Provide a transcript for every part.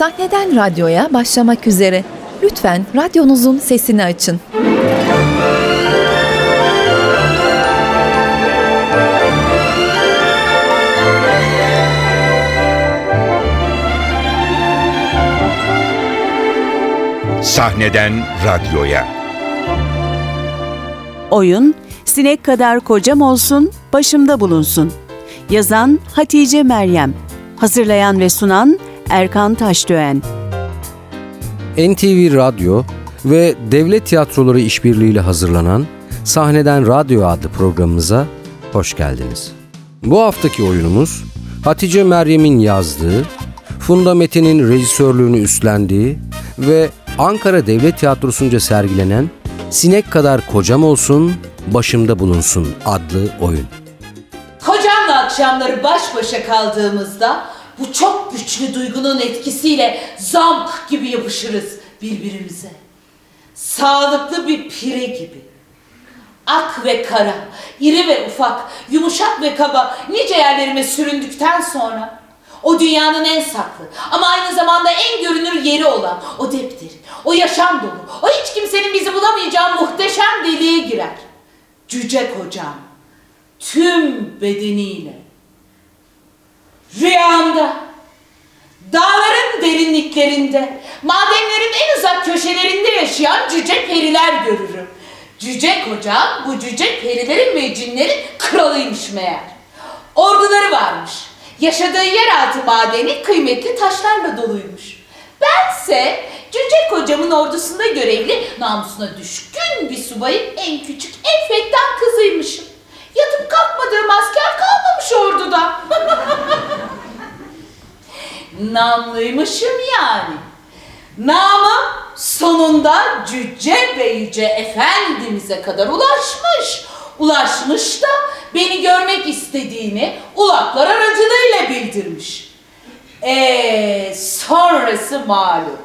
Sahneden radyoya başlamak üzere. Lütfen radyonuzun sesini açın. Sahneden radyoya. Oyun Sinek kadar kocam olsun, başımda bulunsun. Yazan Hatice Meryem. Hazırlayan ve sunan Erkan Taşdöğen. NTV Radyo ve Devlet Tiyatroları işbirliğiyle hazırlanan Sahneden Radyo adlı programımıza hoş geldiniz. Bu haftaki oyunumuz Hatice Meryem'in yazdığı, Funda Metin'in rejisörlüğünü üstlendiği ve Ankara Devlet Tiyatrosu'nca sergilenen Sinek Kadar Kocam Olsun, Başımda Bulunsun adlı oyun. Kocamla akşamları baş başa kaldığımızda bu çok güçlü duygunun etkisiyle zamk gibi yapışırız birbirimize. Sağlıklı bir pire gibi. Ak ve kara, iri ve ufak, yumuşak ve kaba nice yerlerime süründükten sonra o dünyanın en saklı ama aynı zamanda en görünür yeri olan o deptir, o yaşam dolu, o hiç kimsenin bizi bulamayacağı muhteşem deliğe girer. Cüce kocam tüm bedeniyle rüyamda dağların derinliklerinde madenlerin en uzak köşelerinde yaşayan cüce periler görürüm. Cüce kocam bu cüce perilerin ve cinlerin kralıymış meğer. Orduları varmış. Yaşadığı yeraltı madeni kıymetli taşlarla doluymuş. Bense cüce kocamın ordusunda görevli namusuna düşkün bir subayın en küçük en fettan kızıymışım. Yatıp kalkmadığım asker kalmamış orduda. Namlıymışım yani. Namım sonunda Cüce ve Yüce Efendimiz'e kadar ulaşmış. Ulaşmış da beni görmek istediğini ulaklar aracılığıyla bildirmiş. Eee sonrası malum.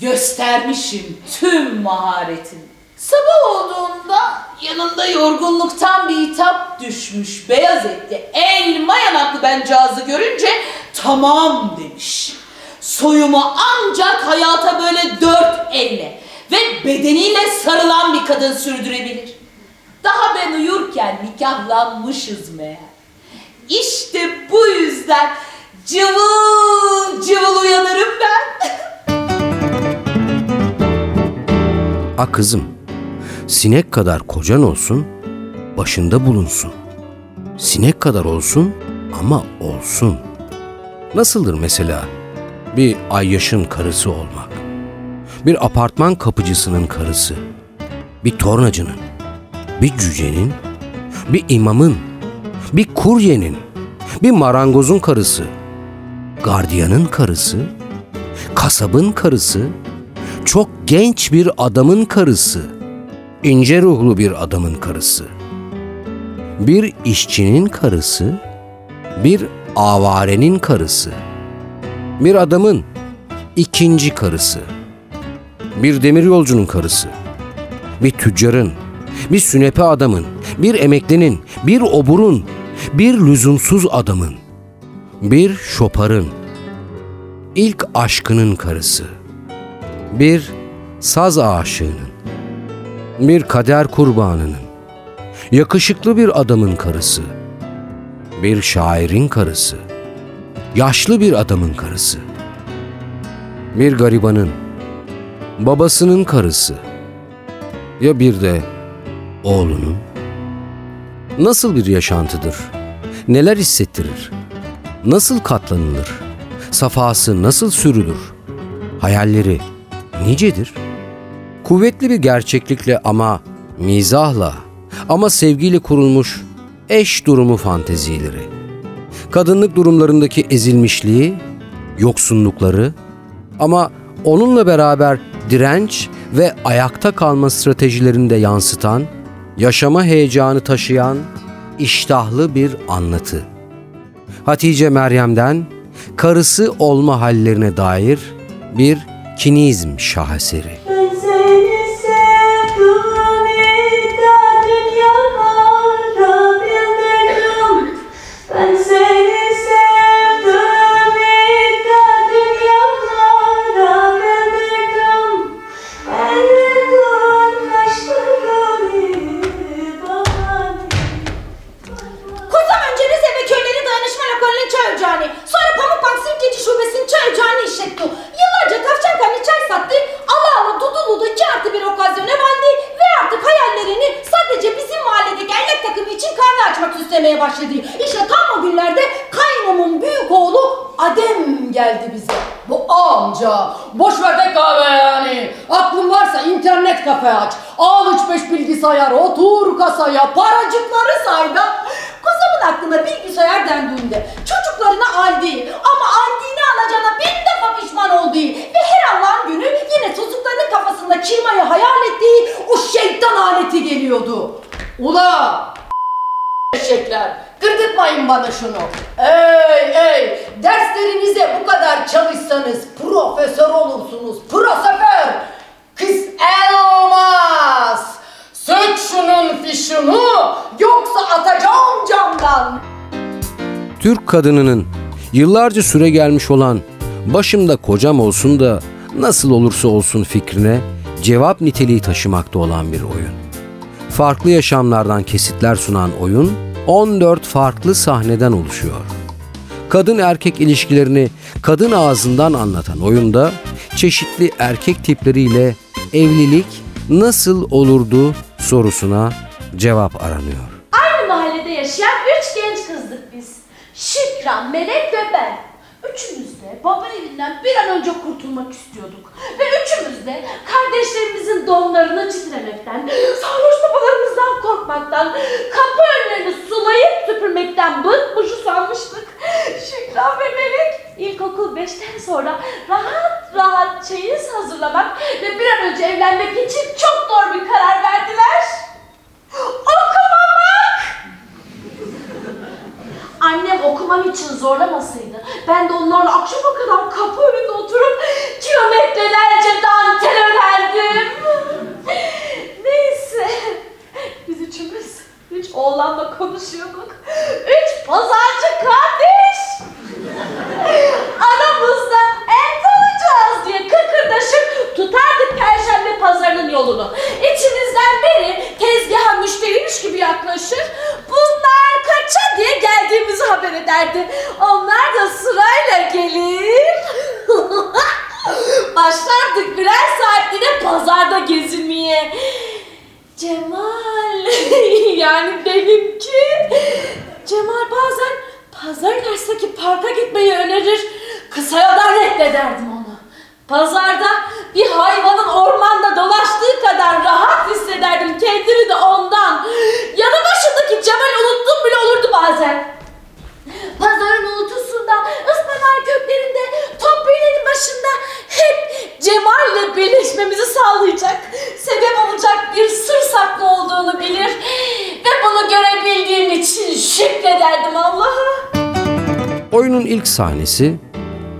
Göstermişim tüm maharetimi. Sabah olduğunda yanında yorgunluktan bir hitap düşmüş beyaz etli elma yanaklı bencazı görünce tamam demiş. Soyumu ancak hayata böyle dört elle ve bedeniyle sarılan bir kadın sürdürebilir. Daha ben uyurken nikahlanmışız meğer. İşte bu yüzden cıvıl cıvıl uyanırım ben. A kızım, sinek kadar kocan olsun, başında bulunsun. Sinek kadar olsun ama olsun. Nasıldır mesela bir ayyaşın karısı olmak? Bir apartman kapıcısının karısı, bir tornacının, bir cücenin, bir imamın, bir kuryenin, bir marangozun karısı, gardiyanın karısı, kasabın karısı, çok genç bir adamın karısı, ince ruhlu bir adamın karısı, bir işçinin karısı, bir avarenin karısı, bir adamın ikinci karısı, bir demiryolcunun karısı, bir tüccarın, bir sünepe adamın, bir emeklinin, bir oburun, bir lüzumsuz adamın, bir şoparın, ilk aşkının karısı, bir saz aşığının, bir kader kurbanının, yakışıklı bir adamın karısı, bir şairin karısı, yaşlı bir adamın karısı, bir garibanın, babasının karısı, ya bir de oğlunun? Nasıl bir yaşantıdır? Neler hissettirir? Nasıl katlanılır? Safası nasıl sürülür? Hayalleri nicedir? Kuvvetli bir gerçeklikle ama mizahla ama sevgiyle kurulmuş eş durumu fantezileri. Kadınlık durumlarındaki ezilmişliği, yoksunlukları ama onunla beraber direnç ve ayakta kalma stratejilerini de yansıtan, yaşama heyecanı taşıyan iştahlı bir anlatı. Hatice Meryem'den karısı olma hallerine dair bir kinizm şaheseri. İstemeye başladı. İşte tam o günlerde kaynımın büyük oğlu Adem geldi bize. Bu amca boş ver de kahve yani. Aklın varsa internet kafe aç. Al üç beş bilgisayar otur kasaya paracıkları say da. Kızımın aklına bilgisayar dendiğinde çocuklarına aldi ama aldığını alacağına bin defa pişman olduğu ve her Allah'ın günü yine çocuklarının kafasında çırmayı hayal ettiği o şeytan aleti geliyordu. Ula eşekler gırgıtmayın bana şunu. Ey ey derslerinize bu kadar çalışsanız profesör olursunuz. Profesör. Kız elmas. Sök şunun fişini yoksa atacağım camdan. Türk kadınının yıllarca süre gelmiş olan başımda kocam olsun da nasıl olursa olsun fikrine cevap niteliği taşımakta olan bir oyun. Farklı yaşamlardan kesitler sunan oyun 14 farklı sahneden oluşuyor. Kadın erkek ilişkilerini kadın ağzından anlatan oyunda çeşitli erkek tipleriyle evlilik nasıl olurdu sorusuna cevap aranıyor. Aynı mahallede yaşayan üç genç kızdık biz. Şükran, Melek ve ben. Üçümüz de baba evinden bir an önce kurtulmak istiyorduk. Ve üçümüz de kardeşlerimizin donlarını titremekten, sarhoş babalarımızdan korkmaktan, kapı önlerini sulayıp süpürmekten bıkmış usanmıştık. Şükran ve Melek ilkokul 5'ten sonra rahat rahat çeyiz hazırlamak ve bir an önce evlenmek için çok doğru bir karar verdiler. Okumamak! Annem okumam için zorlamasaydı ben de onlarla akşama kadar kapı önünde oturup kilometrelerce dantel örerdim. Neyse. Biz üçümüz üç oğlanla konuşuyorduk. Üç pazarcı kardeş. Oyunun ilk sahnesi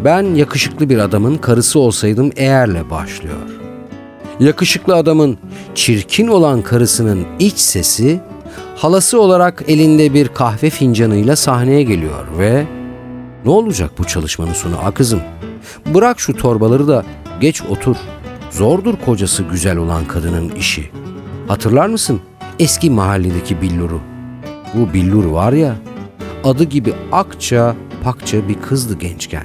ben yakışıklı bir adamın karısı olsaydım eğerle başlıyor. Yakışıklı adamın çirkin olan karısının iç sesi halası olarak elinde bir kahve fincanıyla sahneye geliyor ve ne olacak bu çalışmanın sonu a kızım? Bırak şu torbaları da geç otur. Zordur kocası güzel olan kadının işi. Hatırlar mısın eski mahalledeki billuru? Bu billur var ya adı gibi akça pakça bir kızdı gençken.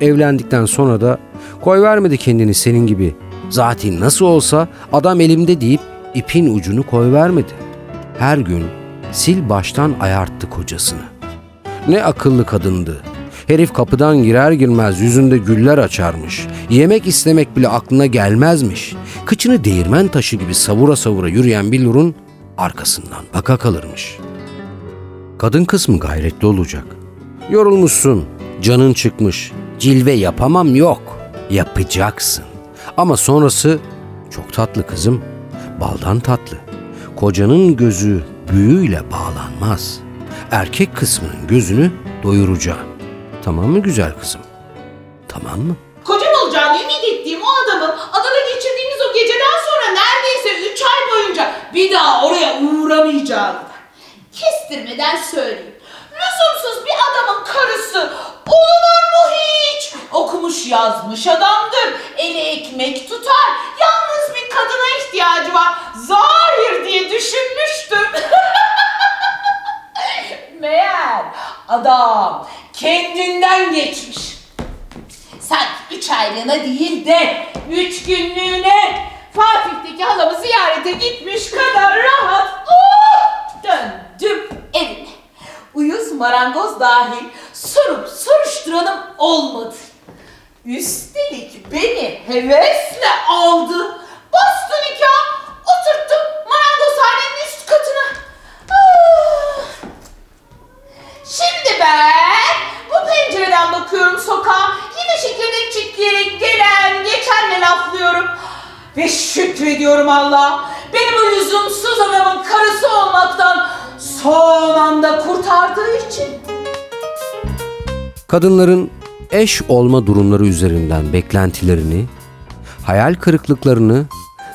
Evlendikten sonra da koy vermedi kendini senin gibi. Zaten nasıl olsa adam elimde deyip ipin ucunu koy vermedi. Her gün sil baştan ayarttı kocasını. Ne akıllı kadındı. Herif kapıdan girer girmez yüzünde güller açarmış. Yemek istemek bile aklına gelmezmiş. Kıçını değirmen taşı gibi savura savura yürüyen billurun arkasından baka kalırmış. Kadın kısmı gayretli olacak. Yorulmuşsun, canın çıkmış. Cilve yapamam yok. Yapacaksın. Ama sonrası çok tatlı kızım. Baldan tatlı. Kocanın gözü büyüyle bağlanmaz. Erkek kısmının gözünü doyuracaksın. Tamam mı güzel kızım? Tamam mı? Kocam olacağını ümit ettiğim o adamın adada geçirdiğimiz o geceden sonra neredeyse 3 ay boyunca bir daha oraya uğramayacağını kestirmeden söyleyeyim. Lüzumsuz bir adamın karısı olunur mu hiç? Okumuş yazmış adamdır. Eli ekmek tutar. Yalnız bir kadına ihtiyacı var. Zahir diye düşünmüştüm. Meğer adam kendinden geçmiş. Sanki üç aylığına değil de üç günlüğüne Fatih'teki halamı ziyarete gitmiş kadar rahat oh, döndüm evime. Kız marangoz dahil sorup soruşturanım olmadı. Üstelik beni hevesle aldı. Bastı nikah, oturttu marangozhanenin üst katına. Ah! Şimdi ben bu pencereden bakıyorum sokağa. Yine çekirdek çitleyerek gelen geçenle laflıyorum. Ve şükrediyorum Allah. Benim o lüzumsuz adamın karısı olmaktan son anda kurtardığı için. Kadınların eş olma durumları üzerinden beklentilerini, hayal kırıklıklarını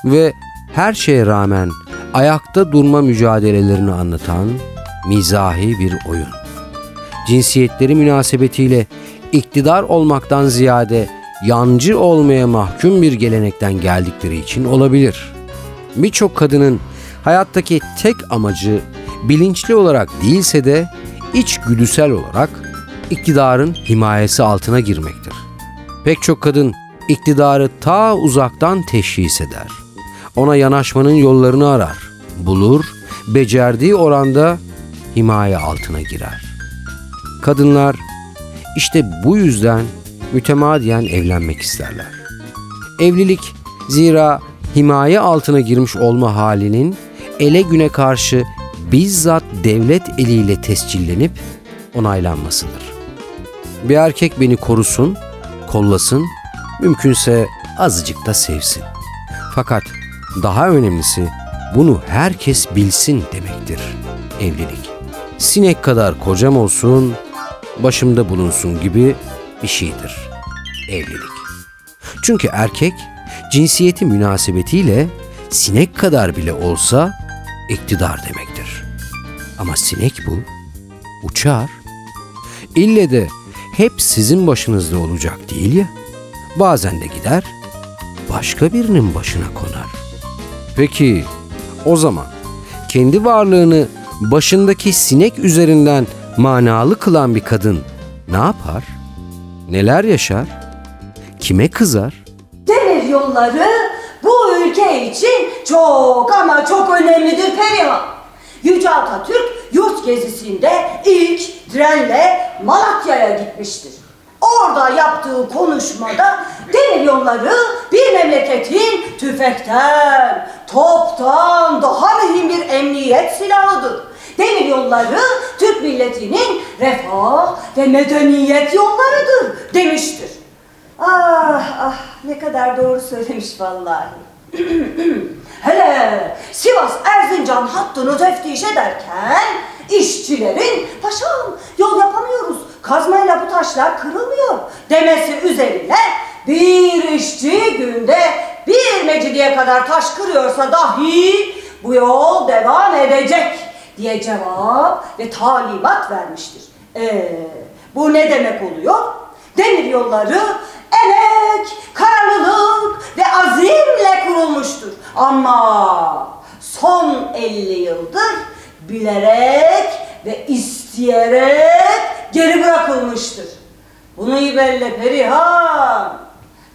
ve her şeye rağmen ayakta durma mücadelelerini anlatan mizahi bir oyun. Cinsiyetleri münasebetiyle iktidar olmaktan ziyade yancı olmaya mahkum bir gelenekten geldikleri için olabilir. Birçok kadının hayattaki tek amacı bilinçli olarak değilse de içgüdüsel olarak iktidarın himayesi altına girmektir. Pek çok kadın iktidarı ta uzaktan teşhis eder. Ona yanaşmanın yollarını arar, bulur, becerdiği oranda himaye altına girer. Kadınlar işte bu yüzden mütemadiyen evlenmek isterler. Evlilik zira himaye altına girmiş olma halinin ele güne karşı bizzat devlet eliyle tescillenip onaylanmasıdır. Bir erkek beni korusun, kollasın, mümkünse azıcık da sevsin. Fakat daha önemlisi bunu herkes bilsin demektir evlilik. Sinek kadar kocam olsun, başımda bulunsun gibi bir şeydir evlilik. Çünkü erkek cinsiyeti münasebetiyle sinek kadar bile olsa iktidar demektir. Ama sinek bu, uçar. İlle de hep sizin başınızda olacak değil ya. Bazen de gider, başka birinin başına konar. Peki o zaman kendi varlığını başındaki sinek üzerinden manalı kılan bir kadın ne yapar? Neler yaşar? Kime kızar? Demir yolları bu ülke için çok ama çok önemlidir Perihan. Yüce Atatürk yurt gezisinde ilk trenle Malatya'ya gitmiştir. Orada yaptığı konuşmada demir yolları bir memleketin tüfekten, toptan daha mühim bir emniyet silahıdır. Demir yolları Türk milletinin refah ve medeniyet yollarıdır demiştir. Ah ah ne kadar doğru söylemiş vallahi. Hele Sivas Erzincan hattını teftiş ederken işçilerin paşam yol yapamıyoruz kazmayla bu taşlar kırılmıyor demesi üzerine bir işçi günde bir mecidiye kadar taş kırıyorsa dahi bu yol devam edecek diye cevap ve talimat vermiştir. Ee, bu ne demek oluyor? Demir yolları emek, kararlılık ve azimle kurulmuştur. Ama son 50 yıldır bilerek ve isteyerek geri bırakılmıştır. Bunu iyi belli Perihan.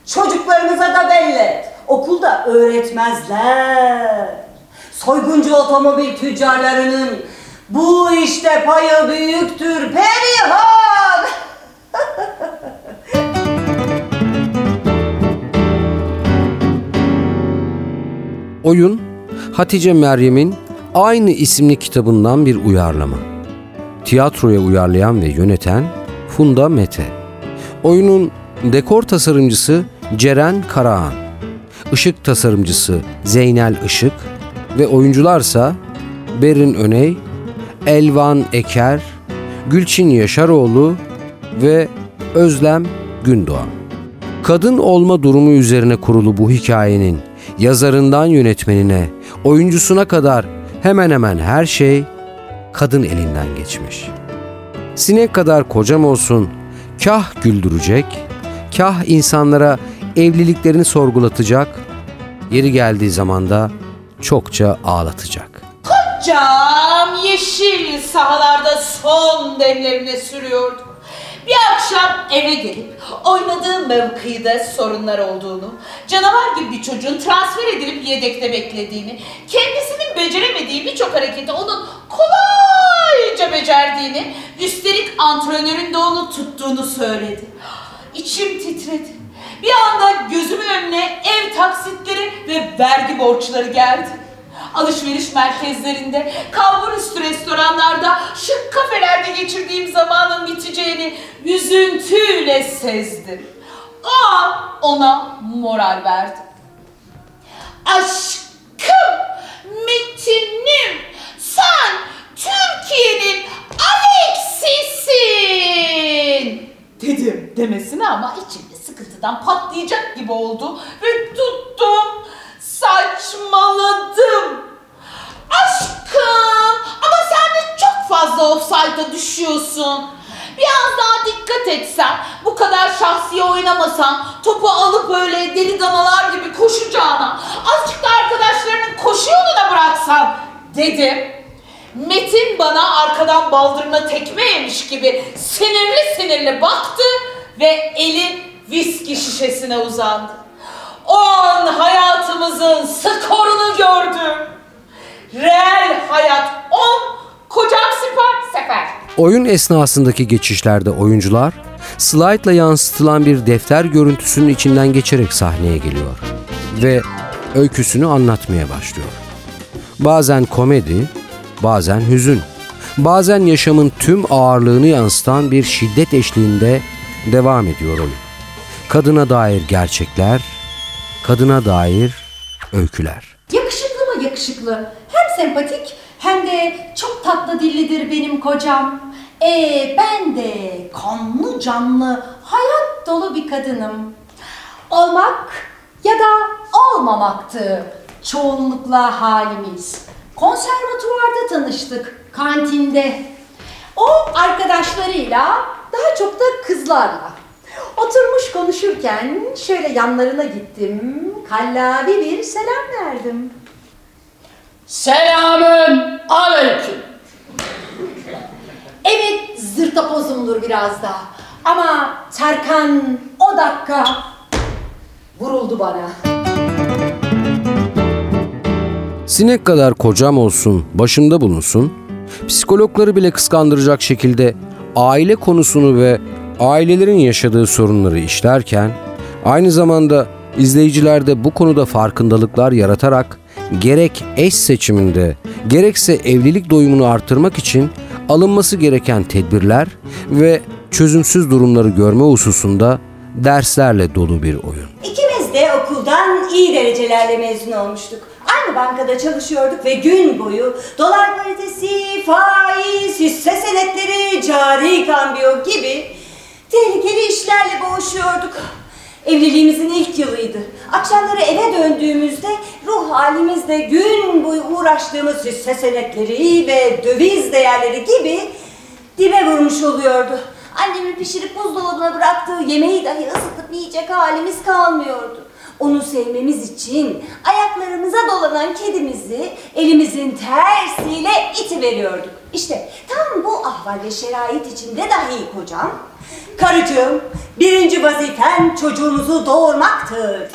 Çocuklarınıza da belli. Okulda öğretmezler. Soyguncu otomobil tüccarlarının bu işte payı büyüktür Perihan. Oyun Hatice Meryem'in aynı isimli kitabından bir uyarlama. Tiyatroya uyarlayan ve yöneten Funda Mete. Oyunun dekor tasarımcısı Ceren Karahan. Işık tasarımcısı Zeynel Işık ve oyuncularsa Berin Öney, Elvan Eker, Gülçin Yaşaroğlu ve Özlem Gündoğan. Kadın olma durumu üzerine kurulu bu hikayenin yazarından yönetmenine, oyuncusuna kadar hemen hemen her şey kadın elinden geçmiş. Sinek kadar kocam olsun, kah güldürecek, kah insanlara evliliklerini sorgulatacak, yeri geldiği zaman da çokça ağlatacak. Cam yeşil sahalarda son demlerine sürüyordu. Bir akşam eve gelip oynadığı mevkide sorunlar olduğunu, canavar gibi bir çocuğun transfer edilip yedekte beklediğini, kendisinin beceremediği birçok hareketi onun kolay alaycı becerdiğini, üstelik antrenörün de onu tuttuğunu söyledi. İçim titredi. Bir anda gözümün önüne ev taksitleri ve vergi borçları geldi. Alışveriş merkezlerinde, kalbur üstü restoranlarda, şık kafelerde geçirdiğim zamanın biteceğini üzüntüyle sezdim. O an ona moral verdim. Aşkım, Metin'im, sen Türkiye'nin Alexis'in. Dedim demesine ama içimde sıkıntıdan patlayacak gibi oldu ve tuttum, saçmaladım. Aşkım, ama sen de çok fazla offside'a düşüyorsun. Biraz daha dikkat etsen, bu kadar şahsi oynamasan, topu alıp böyle deli danalar gibi koşacağına, azıcık da arkadaşlarının koşu yoluna bıraksan dedim. Metin bana arkadan baldırına tekme yemiş gibi sinirli sinirli baktı ve eli viski şişesine uzandı. An hayatımızın skorunu gördüm. Reel hayat 10, kocam süper sefer. Oyun esnasındaki geçişlerde oyuncular slaytla yansıtılan bir defter görüntüsünün içinden geçerek sahneye geliyor ve öyküsünü anlatmaya başlıyor. Bazen komedi, bazen hüzün, bazen yaşamın tüm ağırlığını yansıtan bir şiddet eşliğinde devam ediyor oyun. Kadına dair gerçekler, kadına dair öyküler. Yakışıklı mı yakışıklı? Hem sempatik hem de çok tatlı dillidir benim kocam. Ee, ben de kanlı canlı, hayat dolu bir kadınım. Olmak ya da olmamaktı çoğunlukla halimiz. Konservatuvarda tanıştık, kantinde. O arkadaşlarıyla, daha çok da kızlarla. Oturmuş konuşurken şöyle yanlarına gittim, kallavi bir selam verdim. Selamün aleyküm. Evet zırtapozumdur biraz da. Ama Serkan o dakika vuruldu bana. Sinek kadar kocam olsun, başımda bulunsun, psikologları bile kıskandıracak şekilde aile konusunu ve ailelerin yaşadığı sorunları işlerken, aynı zamanda izleyicilerde bu konuda farkındalıklar yaratarak gerek eş seçiminde gerekse evlilik doyumunu artırmak için alınması gereken tedbirler ve çözümsüz durumları görme hususunda derslerle dolu bir oyun. İkimiz de okuldan iyi derecelerle mezun olmuştuk. Aynı bankada çalışıyorduk ve gün boyu dolar paritesi, faiz, hisse senetleri, cari kambiyo gibi tehlikeli işlerle boğuşuyorduk. Evliliğimizin ilk yılıydı. Akşamları eve döndüğümüzde ruh halimizde gün boyu uğraştığımız hisse senetleri ve döviz değerleri gibi dibe vurmuş oluyordu. Annemin pişirip buzdolabına bıraktığı yemeği dahi ısıtıp yiyecek halimiz kalmıyordu. Onu sevmemiz için ayaklarımıza dolanan kedimizi elimizin tersiyle iti. İşte tam bu ahval ve şerait içinde dahi kocam, karıcığım birinci vazifen çocuğumuzu doğurmaktır.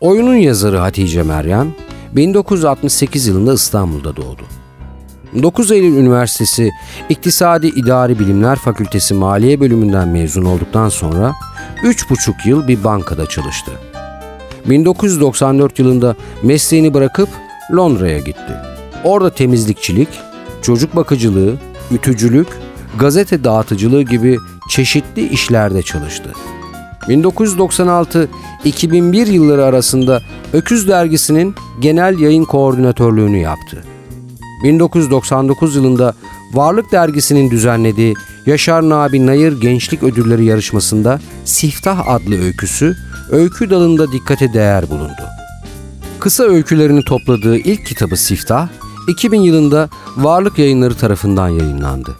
Oyunun yazarı Hatice Meryem 1968 yılında İstanbul'da doğdu. 9 Eylül Üniversitesi İktisadi İdari Bilimler Fakültesi Maliye Bölümünden mezun olduktan sonra 3,5 yıl bir bankada çalıştı. 1994 yılında mesleğini bırakıp Londra'ya gitti. Orada temizlikçilik, çocuk bakıcılığı, ütücülük, gazete dağıtıcılığı gibi çeşitli işlerde çalıştı. 1996-2001 yılları arasında Öküz Dergisi'nin genel yayın koordinatörlüğünü yaptı. 1999 yılında Varlık Dergisi'nin düzenlediği Yaşar Nabi Nayır Gençlik Ödülleri yarışmasında Siftah adlı öyküsü öykü dalında dikkate değer bulundu. Kısa öykülerini topladığı ilk kitabı Siftah, 2000 yılında Varlık Yayınları tarafından yayınlandı.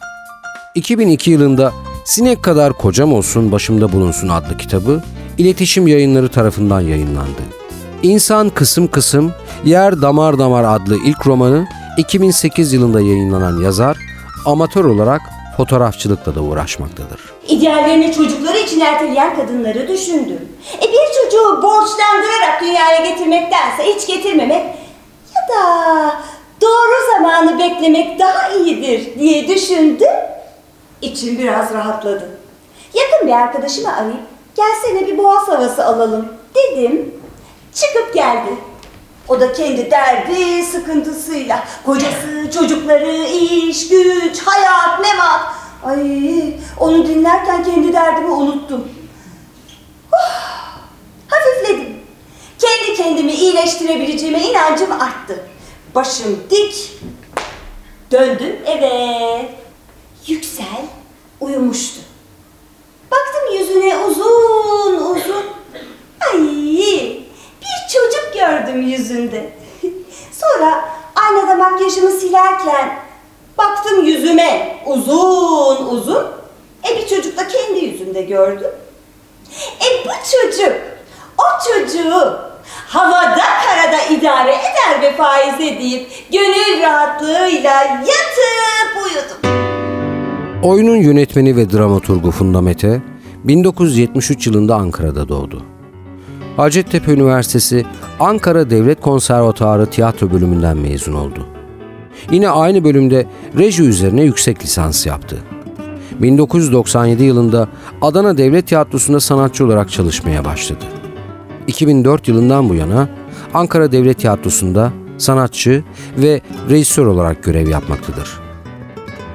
2002 yılında Sinek Kadar Kocam Olsun Başımda Bulunsun adlı kitabı İletişim Yayınları tarafından yayınlandı. İnsan Kısım Kısım, Yer Damar Damar adlı ilk romanı 2008 yılında yayınlanan yazar, amatör olarak fotoğrafçılıkla da uğraşmaktadır. İdeallerini çocukları için erteleyen kadınları düşündüm. E bir çocuğu borçlandırarak dünyaya getirmektense hiç getirmemek ya da beklemek daha iyidir diye düşündüm. İçim biraz rahatladı. Yakın bir arkadaşımı arayıp gelsene bir boğaz havası alalım dedim. Çıkıp geldi. O da kendi derdi, sıkıntısıyla. Kocası, çocukları, iş, güç, hayat, memat. Ay, onu dinlerken kendi derdimi unuttum. Huh, hafifledim. Kendi kendimi iyileştirebileceğime inancım arttı. Başım dik. Döndüm eve. Yüksel uyumuştu. Baktım yüzüne uzun uzun. Ay bir çocuk gördüm yüzünde. Sonra aynada makyajımı silerken baktım yüzüme uzun uzun. E bir çocuk da kendi yüzünde gördüm. E bu çocuk, o çocuğu havada karada idare eder ve faize deyip gönül rahatlığıyla yatıp uyudum. Oyunun yönetmeni ve dramaturgu Funda Mete 1973 yılında Ankara'da doğdu. Hacettepe Üniversitesi Ankara Devlet Konservatuarı Tiyatro bölümünden mezun oldu. Yine aynı bölümde reji üzerine yüksek lisans yaptı. 1997 yılında Adana Devlet Tiyatrosu'nda sanatçı olarak çalışmaya başladı. 2004 yılından bu yana Ankara Devlet Tiyatrosu'nda sanatçı ve rejisör olarak görev yapmaktadır.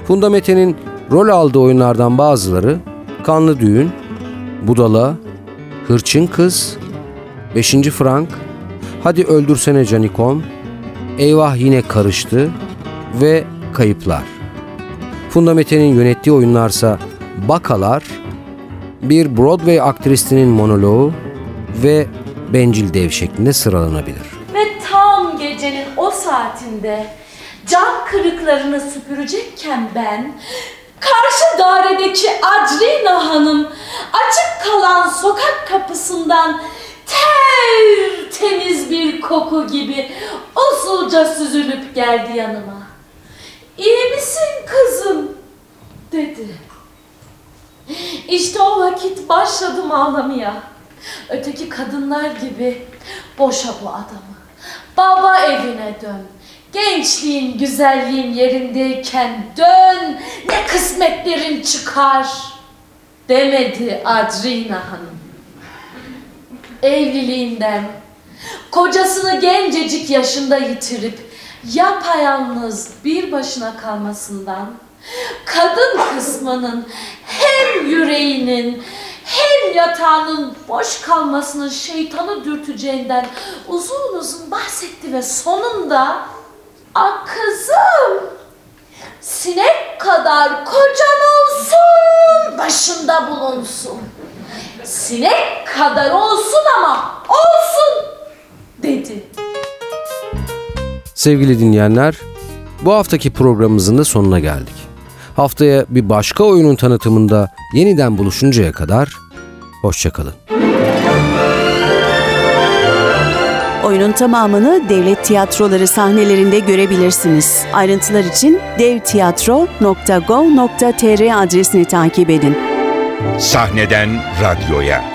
Funda Mete'nin rol aldığı oyunlardan bazıları Kanlı Düğün, Budala, Hırçın Kız, Beşinci Frank, Hadi Öldürsene Canikom, Eyvah Yine Karıştı ve Kayıplar. Funda Mete'nin yönettiği oyunlarsa Bakalar, bir Broadway aktrisinin monoloğu ve Bencil Dev şeklinde sıralanabilir. Ve tam gecenin o saatinde cam kırıklarını süpürecekken ben karşı dairedeki Adrina Hanım açık kalan sokak kapısından ter temiz bir koku gibi usulca süzülüp geldi yanıma. İyi misin kızım? dedi. İşte o vakit başladım ağlamaya. Öteki kadınlar gibi boşa bu adamı. Baba evine dön. Gençliğin, güzelliğin yerindeyken dön. Ne kısmetlerin çıkar. Demedi Adrina Hanım. Evliliğinden, kocasını gencecik yaşında yitirip yapayalnız bir başına kalmasından, kadın kısmının hem yüreğinin hem yatağının boş kalmasının şeytanı dürteceğinden uzun uzun bahsetti ve sonunda Ah kızım sinek kadar kocan olsun başında bulunsun. Sinek kadar olsun ama olsun dedi. Sevgili dinleyenler, bu haftaki programımızın da sonuna geldik. Haftaya bir başka oyunun tanıtımında yeniden buluşuncaya kadar hoşçakalın. Oyunun tamamını devlet tiyatroları sahnelerinde görebilirsiniz. Ayrıntılar için devtiyatro.gov.tr adresini takip edin. Sahneden radyoya.